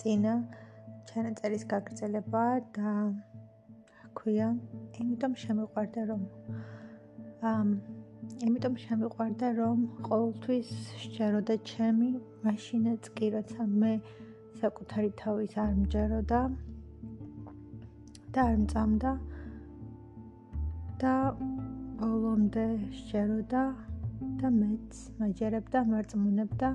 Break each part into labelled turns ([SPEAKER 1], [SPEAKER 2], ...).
[SPEAKER 1] წინა ჩანაწერის გაგრძელება და ქვია, იმიტომ შემიყვარდა რომ ამ იმიტომ შემიყვარდა რომ ყოველთვის შეეროდა ჩემი მაშინაც კი როცა მე საკუთარი თავის არ მჯეროდა და არ მწამდა და ბოლომდე შეეროდა და მეც მაჯერებდა, მარწმუნებდა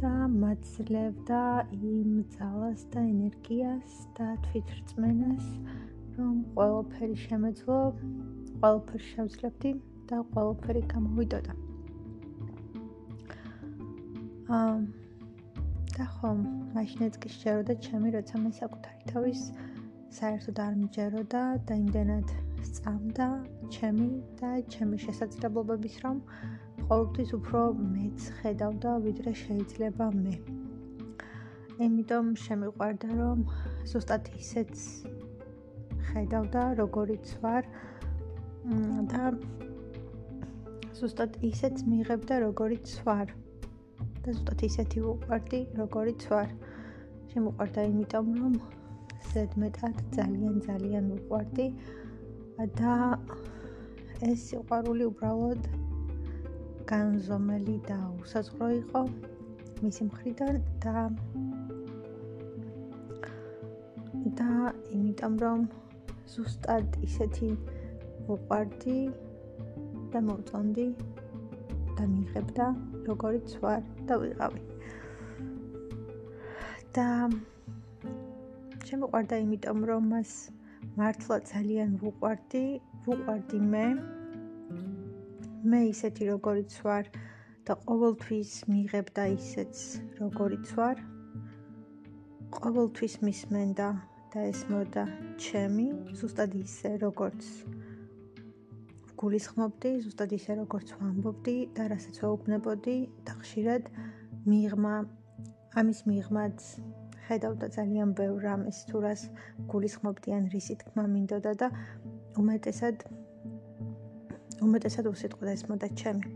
[SPEAKER 1] და მაძლევდა იმ ძალას და ენერგიას და თვითრწმენას, რომ ყველაფერი შემეძლო, ყველაფერი შევძლებდი და ყველაფერი გამოვიდოდა. აა და ხომ, მაშინაც კი შეეროდა ჩემი, როცა მე საკუთარი თავის საერთოდ არ მიჯეროდა და იმდენად სწამდა ჩემი და ჩემი შესაძლებლობების რომ ყოველთვის უფრო მეც ხედავდა ვიდრე შეიძლება მე. იმიტომ შემიყვარდა რომ ზუსტად ისეც ხედავდა როგორიც ვარ და ზუსტად ისეც მიიღებდა როგორიც ვარ. და ზუსტად ისეთი ვიყარდი როგორიც ვარ. შემიყვარდა იმიტომ რომ ზედმეტად ძალიან ძალიან ვიყარდი და ეს სიყვარული უბრალოდ განზომელი და უსაზღვრო იყო მისი მხრიდან და და იმიტომ რომ ზუსტად ისეთი ვუყვარდი და მოწონდი და მიიღებდა როგორიც ვარ და ვიყავი. და შემოყვარდა იმიტომ რომ მას მართლა ძალიან ვუყვარდი ვუყვარდი მე მე ისეთი როგორიც ვარ და ყოველთვის მიიღებდა ისეც როგორიც ვარ. ყოველთვის მისმენდა და ესმოდა ჩემი ზუსტად ისე როგორც გულისხმობდი, ზუსტად ისე როგორც ვამბობდი და რასაც ვაუბნებოდი და ხშირად მიღმა ამის მიღმაც ხედავდა ძალიან ბევრ რამეს თუ რას გულისხმობდი ან რისი თქმა მინდოდა და უმეტესად უმეტესად უსიტყვოდ ესმოდა ჩემი.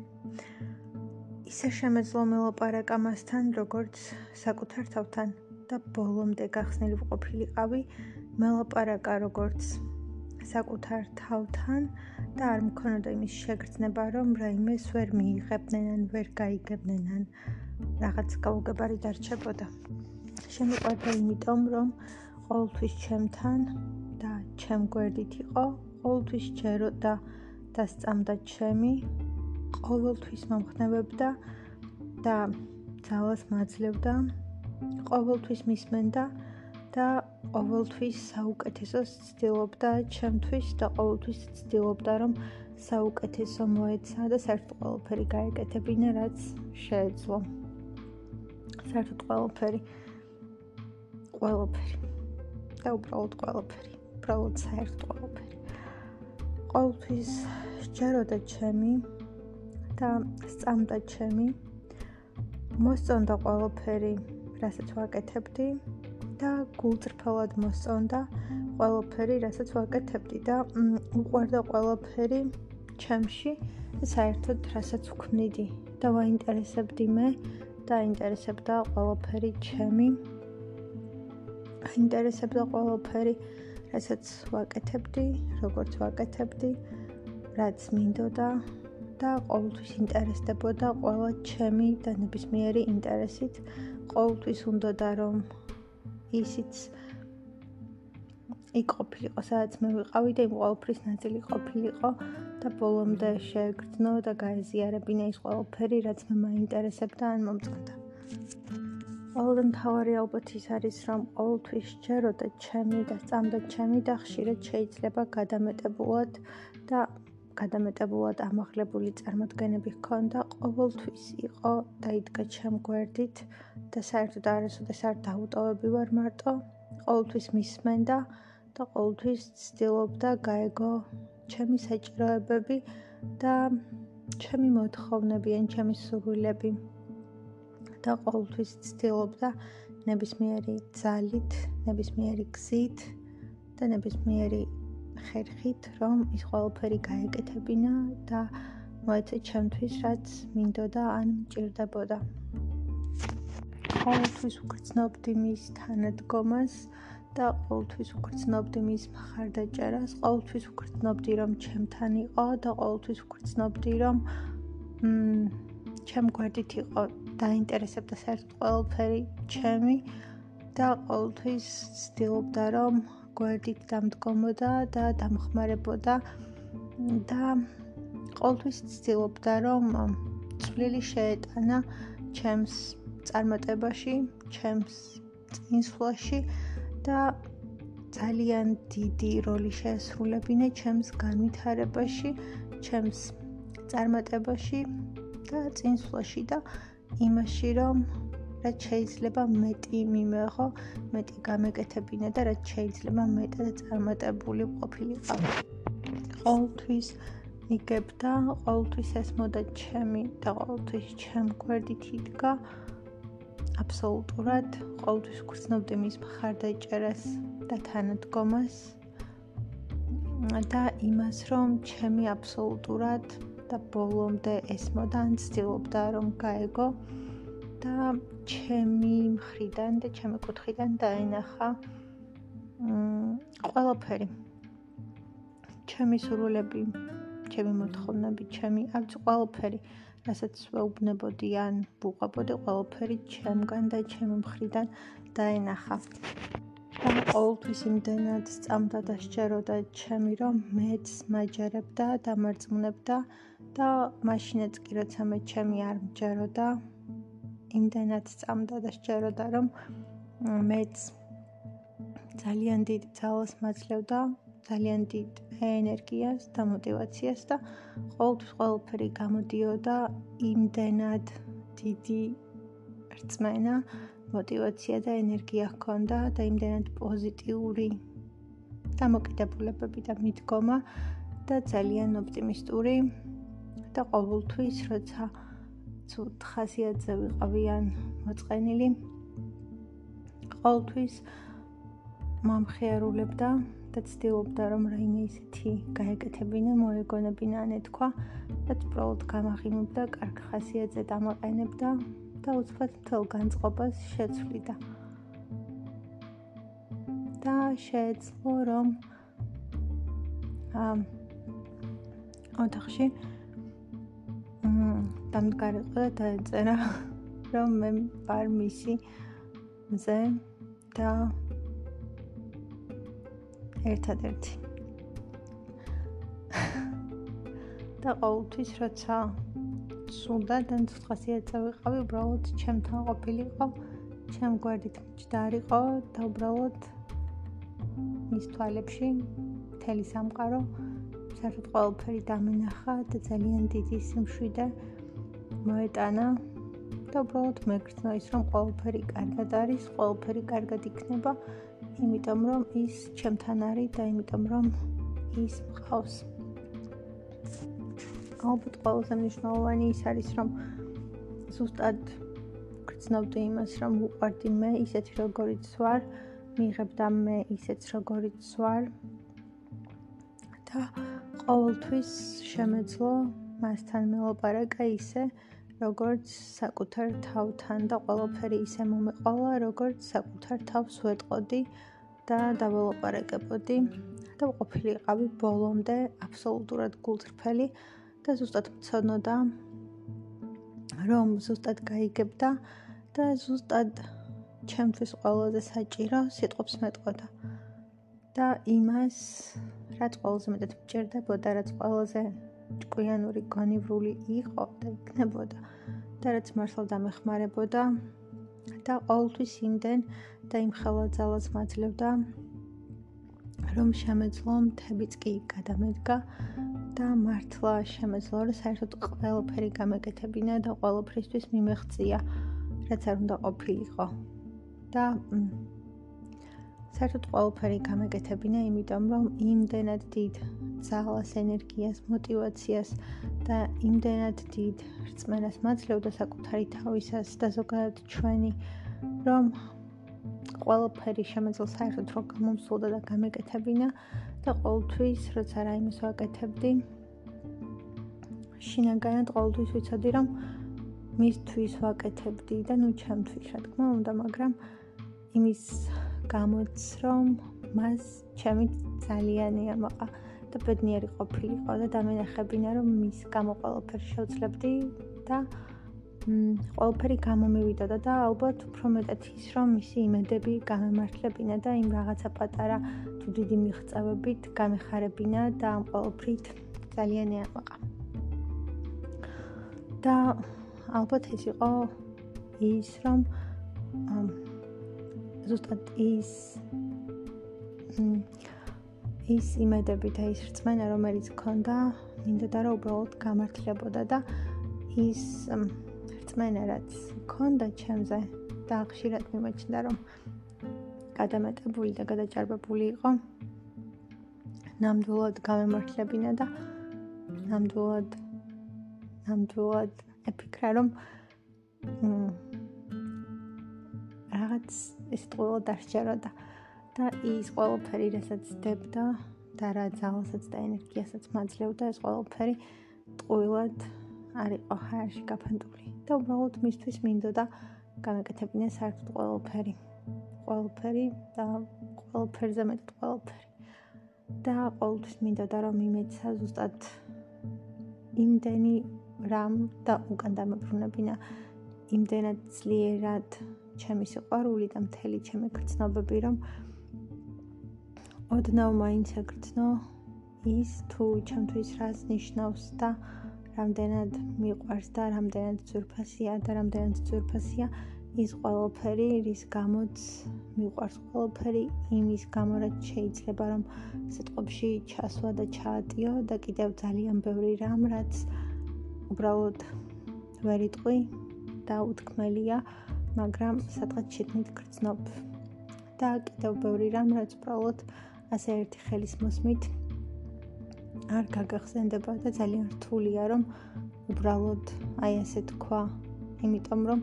[SPEAKER 1] ისე შემეძლო მელაპარაკა მასთან, როგორც საკუთარ თავთან და ბოლომდე გახსნილი ვყოფილიყავი მელაპარაკა როგორც საკუთარ თავთან და არ მქონოდა იმის შეგრძნება, რომ რაიმეს ვერ მიიღებდნენ ან ვერ გაიგებდნენ ან რაღაც გაუგებარი დარჩებოდა. შემიყვარდა იმიტომ, რომ ყოველთვის ჩემთან და ჩემ გვერდით იყო, ყოველთვის ჩეროდა და სწამდა ჩემი ყოველთვის მომხნევებდა და ძალას მაძლევდა ყოველთვის მისმენდა და ყოველთვის საუკეთესოს ცდილობდა ჩემთვის და ყოველთვის ცდილობდა რომ საუკეთესო მოეცა და საერთოდ ყოველფერი გაეკეთებინა რაც შეეძლო. საერთოდ ყოველფერი ყოველფერი და უბრალოდ ყოველფერი უბრალოდ საერთოდ ყოველფერი ყოველთვის სჯეროდა ჩემი და სწამდა ჩემი. მოსწონდა ყველაფერი რასაც ვაკეთებდი და გულწრფელად მოსწონდა ყველაფერი რასაც ვაკეთებდი და უყვარდა ყველაფერი ჩემში საერთოდ რასაც ვქმნიდი და ვაინტერესებდი მე და ინტერესებდა ყველაფერი ჩემი. აინტერესებდა ყველაფერი რასაც ვაკეთებდი, როგორც ვაკეთებდი, რაც მინდოდა და ყოველთვის ინტერესდებოდა ყველა ჩემი და ნებისმიერი ინტერესით. ყოველთვის უნდოდა რომ ისიც იყოფილიყო, სადაც მე ვიყავი და იმ ყოველფრის ნაწილი ყოფილიყო და ბოლომდე შეგრძნო და გაეზიარებინა ის ყოველფერი, რაც მე მაინტერესებდა ან მომწონდა. ყველაზე მთავარი ალბათ ის არის, რომ ყოველთვის შეეროდა ჩემი და სწამდა ჩემი და ხშირად შეიძლება გადამეტებულად და გადამეტებულად ამაღლებული წარმოდგენები ჰქონდა, ყოველთვის იყო და იდგა ჩემ გვერდით და საერთოდ არასოდეს არ დაუტოვები ვარ მარტო, ყოველთვის მისმენდა და ყოველთვის ცდილობდა გაეგო ჩემი საჭიროებები და ჩემი მოთხოვნები ან ჩემი სურვილები. და ყოველთვის ცდილობდა ნებისმიერი ძალით, ნებისმიერი გზით და ნებისმიერი ხერხით, რომ ის ყველაფერი გაეკეთებინა და მოეცა ჩემთვის, რაც მინდოდა ან მჭირდებოდა. ყოველთვის უგრძნობდი მის თანადგომას და ყოველთვის უგრძნობდი მის მხარდაჭერას, ყოველთვის უგრძნობდი რომ ჩემთან იყო და ყოველთვის უგრძნობდი რომ მ ჩემ გვერდით იყო დაინტერესებდა საერთოდ ყველაფერი ჩემი და ყოველთვის ცდილობდა რომ გვერდით დამდგომოდა და დამხმარებოდა და ყოველთვის ცდილობდა რომ წვლილი შეეტანა ჩემს წარმატებაში, ჩემს წინსვლაში და ძალიან დიდი როლი შეასრულებინა ჩემს განვითარებაში, ჩემს წარმატებაში და წინსვლაში და იმაში, რომ რაც შეიძლება მეტი მიმეღო, მეტი გამეკეთებინა და რაც შეიძლება მეტად წარმატებული ყოფილიყო. ყოველთვის იგებდა, ყოველთვის ესმოდა ჩემი და ყოველთვის ჩემ გვერდით იდგა. აბსოლუტურად ყოველთვის გრძნობდი მის მხარდაჭერას და თანადგომას და იმას, რომ ჩემი აბსოლუტურად და ბოლომდე ესმოდა ან ცდილობდა რომ გაეგო და ჩემი მხრიდან და ჩემი კუთხიდან დაენახა მ ყველაფერი ჩემი სურვილები, ჩემი მოთხოვნები, ჩემი არც ყველაფერი რასაც ვეუბნებოდი ან ვუყვებოდი ყველაფერი ჩემგან და ჩემი მხრიდან დაენახა. და ყოველთვის იმდენად სწამდა და შეეროდა ჩემი რომ მეც მაჯერებდა და მარწმუნებდა და მაშინაც კი როცა მე ჩემი არ მჯეროდა იმდენად წამდა და შეეროდა, რომ მეც ძალიან დიდ ძალას მაძლევდა, ძალიან დიდ ენერგიას და мотиваციას და ყოველთვის ყოველფერი გამოდიოდა იმდენად დიდი რწმენა, мотиваცია და ენერგია ჰქონდა და იმდენად პოზიტიური დამოკიდებულებები და მიდგომა და ძალიან ოპტიმისტური და ყოველთვის როცა ცუდ ხასიათზე ვიყავიან მოწყენილი ყოველთვის მომხიარულებდა და ცდილობდა რომ რაიმე ისეთი გაეკეთებინა, მოეგონებინა, ანეთქვა და უბრალოდ გამახინებდა, კარგ ხასიათზე დამაყენებდა და უცბად მთელ განწყობას შეცვლიდა. და შეეძლო რომ ამ ოთახში დამდგარიყო და დაეწერა რომ მე ვარ მისი მზე და ერთადერთი. და ყოველთვის როცა სულდა და ცოტხასიათზე ვიყავი, უბრალოდ ჩემთან ყოფილიყო, ჩემ გვერდით მჭდარიყო და უბრალოდ მის თვალებში მთელი სამყარო საერთოდ ყოველფერი დამენახა და ძალიან დიდი სიმშვიდე მოეტანა და უბრალოდ მეგრძნო ის რომ ყოველფერი კარგად არის, ყოველფერი კარგად იქნება. იმიტომ რომ ის ჩემთან არის და იმიტომ რომ ის მყავს. ალბათ ყველაზე მნიშვნელოვანი ის არის რომ ზუსტად გრძნობდი იმას რომ უყვარდი მე ისეთი როგორიც ვარ, მიიღებდა მე ისეც როგორიც ვარ და ყოველთვის შემეძლო მასთან მელაპარაკა ისე როგორც საკუთარ თავთან და ყველაფერი ისე მომეყოლა, როგორც საკუთარ თავს ვეტყოდი და დაველაპარაკებოდი და ყოფილიყავი ბოლომდე აბსოლუტურად გულწრფელი და ზუსტად მცოდნოდა რომ ზუსტად გაიგებდა და ზუსტად ჩემთვის ყველაზე საჭირო სიტყვებს მეტყოდა. და იმას რაც ყველაზე მეტად მჭირდებოდა რაც ყველაზე ჭკვიანური გონივრული იყო და იქნებოდა და რაც მართლა დამეხმარებოდა და ყოველთვის იმდენ და იმ ხელაძალას მაძლევდა რომ შემეძლო მთებიც კი გადამედგა და მართლა შემეძლო რომ საერთოდ ყველაფერი გამეკეთებინა და ყველაფრისთვის მიმეღწია რაც არ უნდა ყოფილიყო. და საერთოდ ყველაფერი გამეკეთებინა, იმიტომ რომ იმდენად დიდ ძალას, ენერგიას, мотиваციას და იმდენად დიდ რწმენას მაძლევდა საკუთარი თავისას და ზოგადად ჩვენი, რომ ყველაფერი შემეძლო საერთოდ რომ გამომსულდა და გამეკეთებინა და ყოველთვის, როცა რაიმეს ვაკეთებდი, შინაგანად ყოველთვის ვიცოდი, რომ მისთვის ვაკეთებდი და ნუ ჩემთვის, რა თქმა უნდა, მაგრამ იმის გამოც რომ მას ჩემი ძალიან იამაყა და ბედნიერი ყოფილიყო და დამენახებინა რომ მის გამო ყველაფერს შევძლებდი და ყველაფერი გამომივიდოდა და ალბათ უფრო მეტად ის რომ მისი იმედები გამემართლებინა და იმ რაღაცა პატარა თუ დიდი მიღწევებით გამეხარებინა და ამ ყველაფრით ძალიან იამაყა და ალბათ ეს იყო ის რომ ზუსტად ის ის იმედები და ის რწმენა რომელიც ქონდა მინდოდა რომ უბრალოდ გამართლებოდა და ის რწმენა რაც ქონდა ჩემზე და ხშირად მიმოჩნდა რომ გადამეტებული და გადაჭარბებული იყო. ნამდვილად გამემართლებინა და ნამდვილად ნამდვილად ეფიქრა რომ რაღაც ეს ყველა დასჯეროდა და ის ყველაფერი რასაც დებდა და რა ძალასაც და ენერგიასაც მაძლევდა ეს ყველაფერი ტყუილად არ იყო ხარში გაფანტული და უბრალოდ მისთვის მინდოდა გამეკეთებინა საერთოდ ყველაფერი. ყველაფერი და ყველაფერზე მეტ ყველაფერი. და ყოველთვის მინდოდა რომ იმეცა ზუსტად იმდენი რამ და უკან დამებრუნებინა. იმდენად ძლიერად ჩემი სიყვარული და მთელი ჩემი გრძნობები რომ ოდნავ მაინც ეკრძნო ის თუ ჩემთვის რას ნიშნავს და რამდენად მიყვარს და რამდენად ძვირფასია და რამდენად ძვირფასია ის ყველაფერი, რის გამოც მიყვარს ყველაფერი, იმის გამო რაც შეიძლება რომ სიტყვებში ჩასვა და ჩაატიო და კიდევ ძალიან ბევრი რამ, რაც უბრალოდ ვერ იტყვი და უთქმელია, მაგრამ სადღაც შეგნით გრძნობ. და კიდევ ბევრი რამ, რაც უბრალოდ ასე ერთი ხელის მოსმით არ გაგახსენდება და ძალიან რთულია რომ უბრალოდ აი ასე თქვა, იმიტომ რომ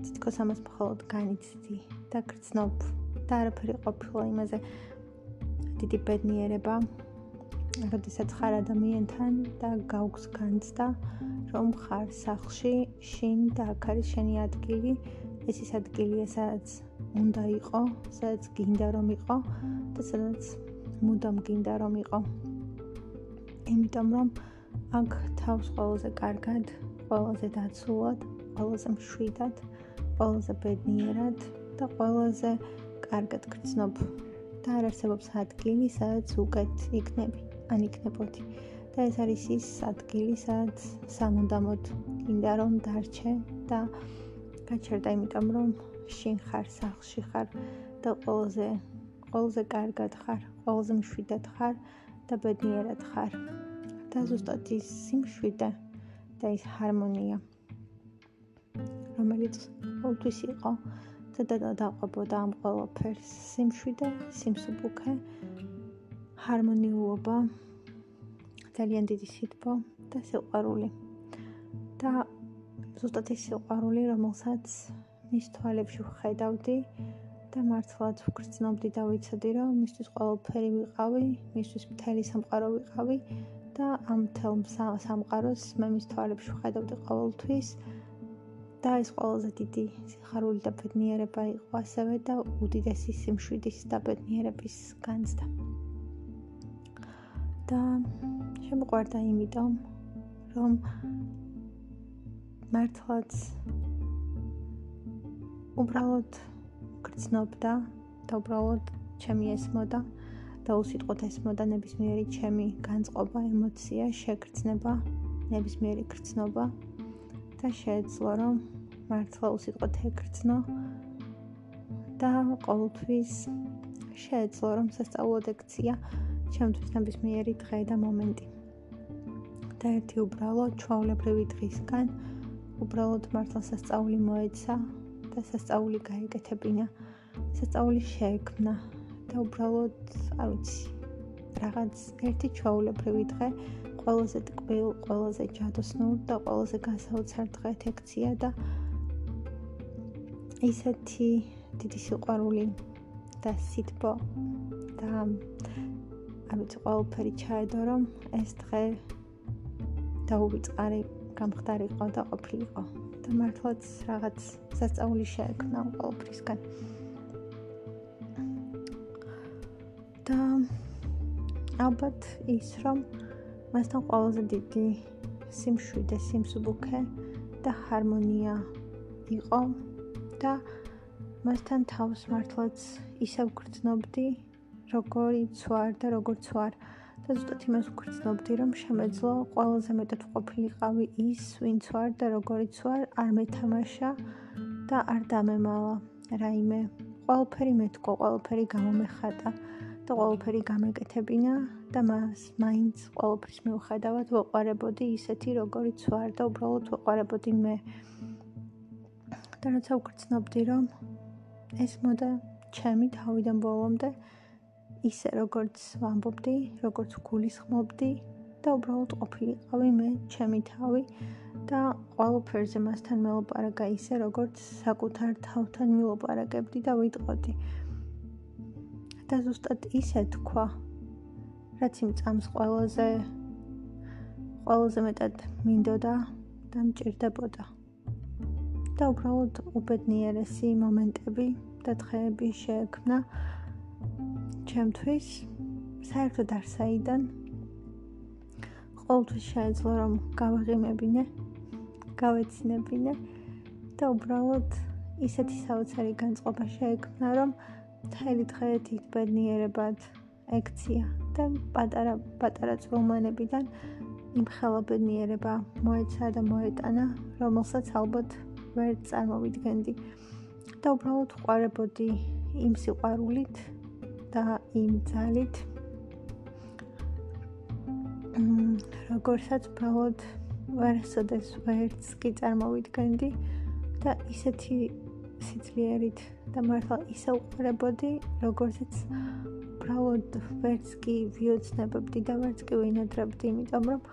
[SPEAKER 1] თითქოს ამას მხოლოდ განიცდი და გრძნობ და არაფერი ყოფილა იმაზე დიდი ბედნიერება როდესაც ხარ ადამიანთან და გაუგს განცდა რომ ხარ სახლში შინ და აქ არის შენი ადგილი. ეს ის ადგილია სადაც უნდა იყო სადაც გინდა რომ იყო და სადაც მუდამ გინდა რომ იყო. იმიტომ რომ აქ თავს ყველაზე კარგად ყველაზე დაცულად ყველაზე მშვიდად ყველაზე ბედნიერად და ყველაზე კარგად გრძნობ და არ არსებობს ადგილი, სადაც უკეთ იქნები, ან იქნებოდი. და ეს არის ის ადგილი, სადაც სამუდამოდ კიდე რომ დარჩე და გაჩერდა, იმიტომ რომ შინ ხარ სახლში ხარ და ყველაზე ყველაზე კარგად ხარ, ყველაზე მშვიდად ხარ და ბედნიერად ხარ. და ზუსტად ის სიმშვიდე და ის ჰარმონია რომელიც ყოველთვის იყო და დაყვებოდა ამ ყველაფერს სიმშვიდე, სიმსუბუქე, ჰარმონიულობა, ძალიან დიდი სიტყვა და სიყვარული. და ზუსტად ის სიყვარული, რომელსაც მის თვალებში ვხედავდი და მართლაც ვგრძნობდი და ვიცოდი, რომ მისთვის ყველაფერი ვიყავი, მისთვის მთელი სამყარო ვიყავი და ამ თელ სამყაროს მე მის თვალებში ვხედავდი ყოველთვის. და ეს ყველაზე დიდი სიხარული და ბედნიერება იყო ასევე და უდიდესი სიმშვიდის და ბედნიერების განცდა. და შემოყვარდა იმიტომ, რომ მართლაც უბრალოდ გრძნობდა და უბრალოდ ჩემი ესმოდა და უსიტყვოდ ესმოდა ნებისმიერი ჩემი განწყობა, ემოცია, შეგრძნება, ნებისმიერი გრძნობა და შეეძლო რომ მართლა უსიტყვოდ ეკრძნო და ყოველთვის შეეძლო რომ სასწავლო ლექცია ჩემთვის ნებისმიერი დღე და მომენტი. და ერთი უბრალო ჩვეულებრივი დღისგან უბრალოდ მართლა სასწაული მოეცა და სასწაული გაეკეთებინა. სასწაული შეექმნა და უბრალოდ არ ვიცი რაღაც ერთი ჩვეულებრივი დღე ყველაზე ტკბილ, ყველაზე ჯადოსნურ და ყველაზე გასაოცარ დღეთ ექცია და ისეთი დიდი სიყვარული და სიტყვა და არ ვიცი ყველაფერი ჩაედო რომ ეს დღე დაუვიწყარი გამხდარი იყო და ყოფილიყო. და მართლაც რაღაც სასწაული შეექმნა ყოველფრისგან და ალბათ ის რომ მასთან ყველაზე დიდი სიმშვიდე, სიმსუბუქე და ჰარმონია იყო და მასთან თავს მართლაც ისევ გრძნობდი, როგორიც ვარ და როგორც ვარ. და ზუსტად იმას ვგრძნობდი, რომ შემეძლო ყველაზე მეტად ყოფილიყავი ის, ვინც ვარ და როგორიც ვარ, არ მეთამაშა და არ დამემალა რაიმე. ყველაფერი მეთქო, ყველაფერი გამომეხატა და ყველაფერი გამეკეთებინა და მას მაინც ყველაფრის მიუხედავად ვეყარებოდი ისეთი, როგორიც ვარ და უბრალოდ ვეყარებოდი მე. და როცა ვგრძნობდი, რომ ეს მოდა ჩემი თავიდან ბოლომდე ისე როგორც ვამბობდი, როგორც გულისხმობდი და უბრალოდ ყოფილიყავი მე ჩემი თავი და ყველაფერზე მასთან მელაპარაკა ისე როგორც საკუთარ თავთან მილაპარაკებდი და ვიტყოდი. და ზუსტად ისე თქვა, რაც იმ წამს ყველაზე ყველაზე მეტად მინდოდა და მჭირდებოდა. და უბრალოდ უბედნიერესი მომენტები და დღეები შეექმნა ჩემთვის საერთოდ არ საიდან ყოველთვის შეეძლო რომ გავაღიმებინე გავეცინებინე და უბრალოდ ისეთი საოცარი განწყობა შეექმნა რომ მთელი დღე თითბედნიერებად ექცია და პატარა პატარა წვიმანებიდან იმ ხელობედნიერება მოეცა და მოეტანა რომელსაც ალბათ ვერ წარმოვიდგენდი. და უბრალოდ ვყარებოდი იმ სიყვარულით და იმ ძალით. როგორცაც უბრალოდ ვერსოდეს ვერც კი წარმოვიდგენდი და ისეთი სიძლიერით და მართლა ისე უყარებოდი როგორცაც უბრალოდ ვერც კი ვიოცნებობდი და ვერც კი ვინადრებდი იმიტომ რომ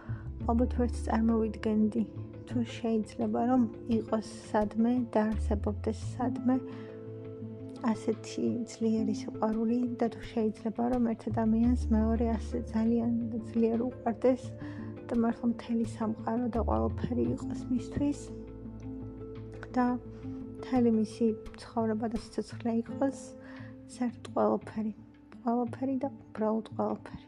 [SPEAKER 1] ალბათ ვერც წარმოვიდგენდი. თუ შეიძლება რომ იყოს სადმე და არსებობდეს სადმე ასეთი ძლიერი სიყვარული და თუ შეიძლება რომ ერთ ადამიანს მეორე ასე ძალიან ძლიერ უყვარდეს და მართლა მთელი სამყარო და ყველაფერი იყოს მისთვის და მთელი მისი ცხოვრება და სიცოცხლე იყოს საერთოდ ყველაფერი ყველაფერი და უბრალოდ ყველაფერი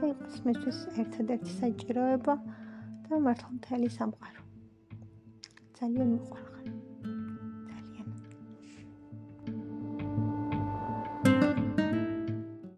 [SPEAKER 1] და იყოს მისთვის ერთადერთი საჭიროება და მართლა მთელი სამყარო. ძალიან მიყვარს.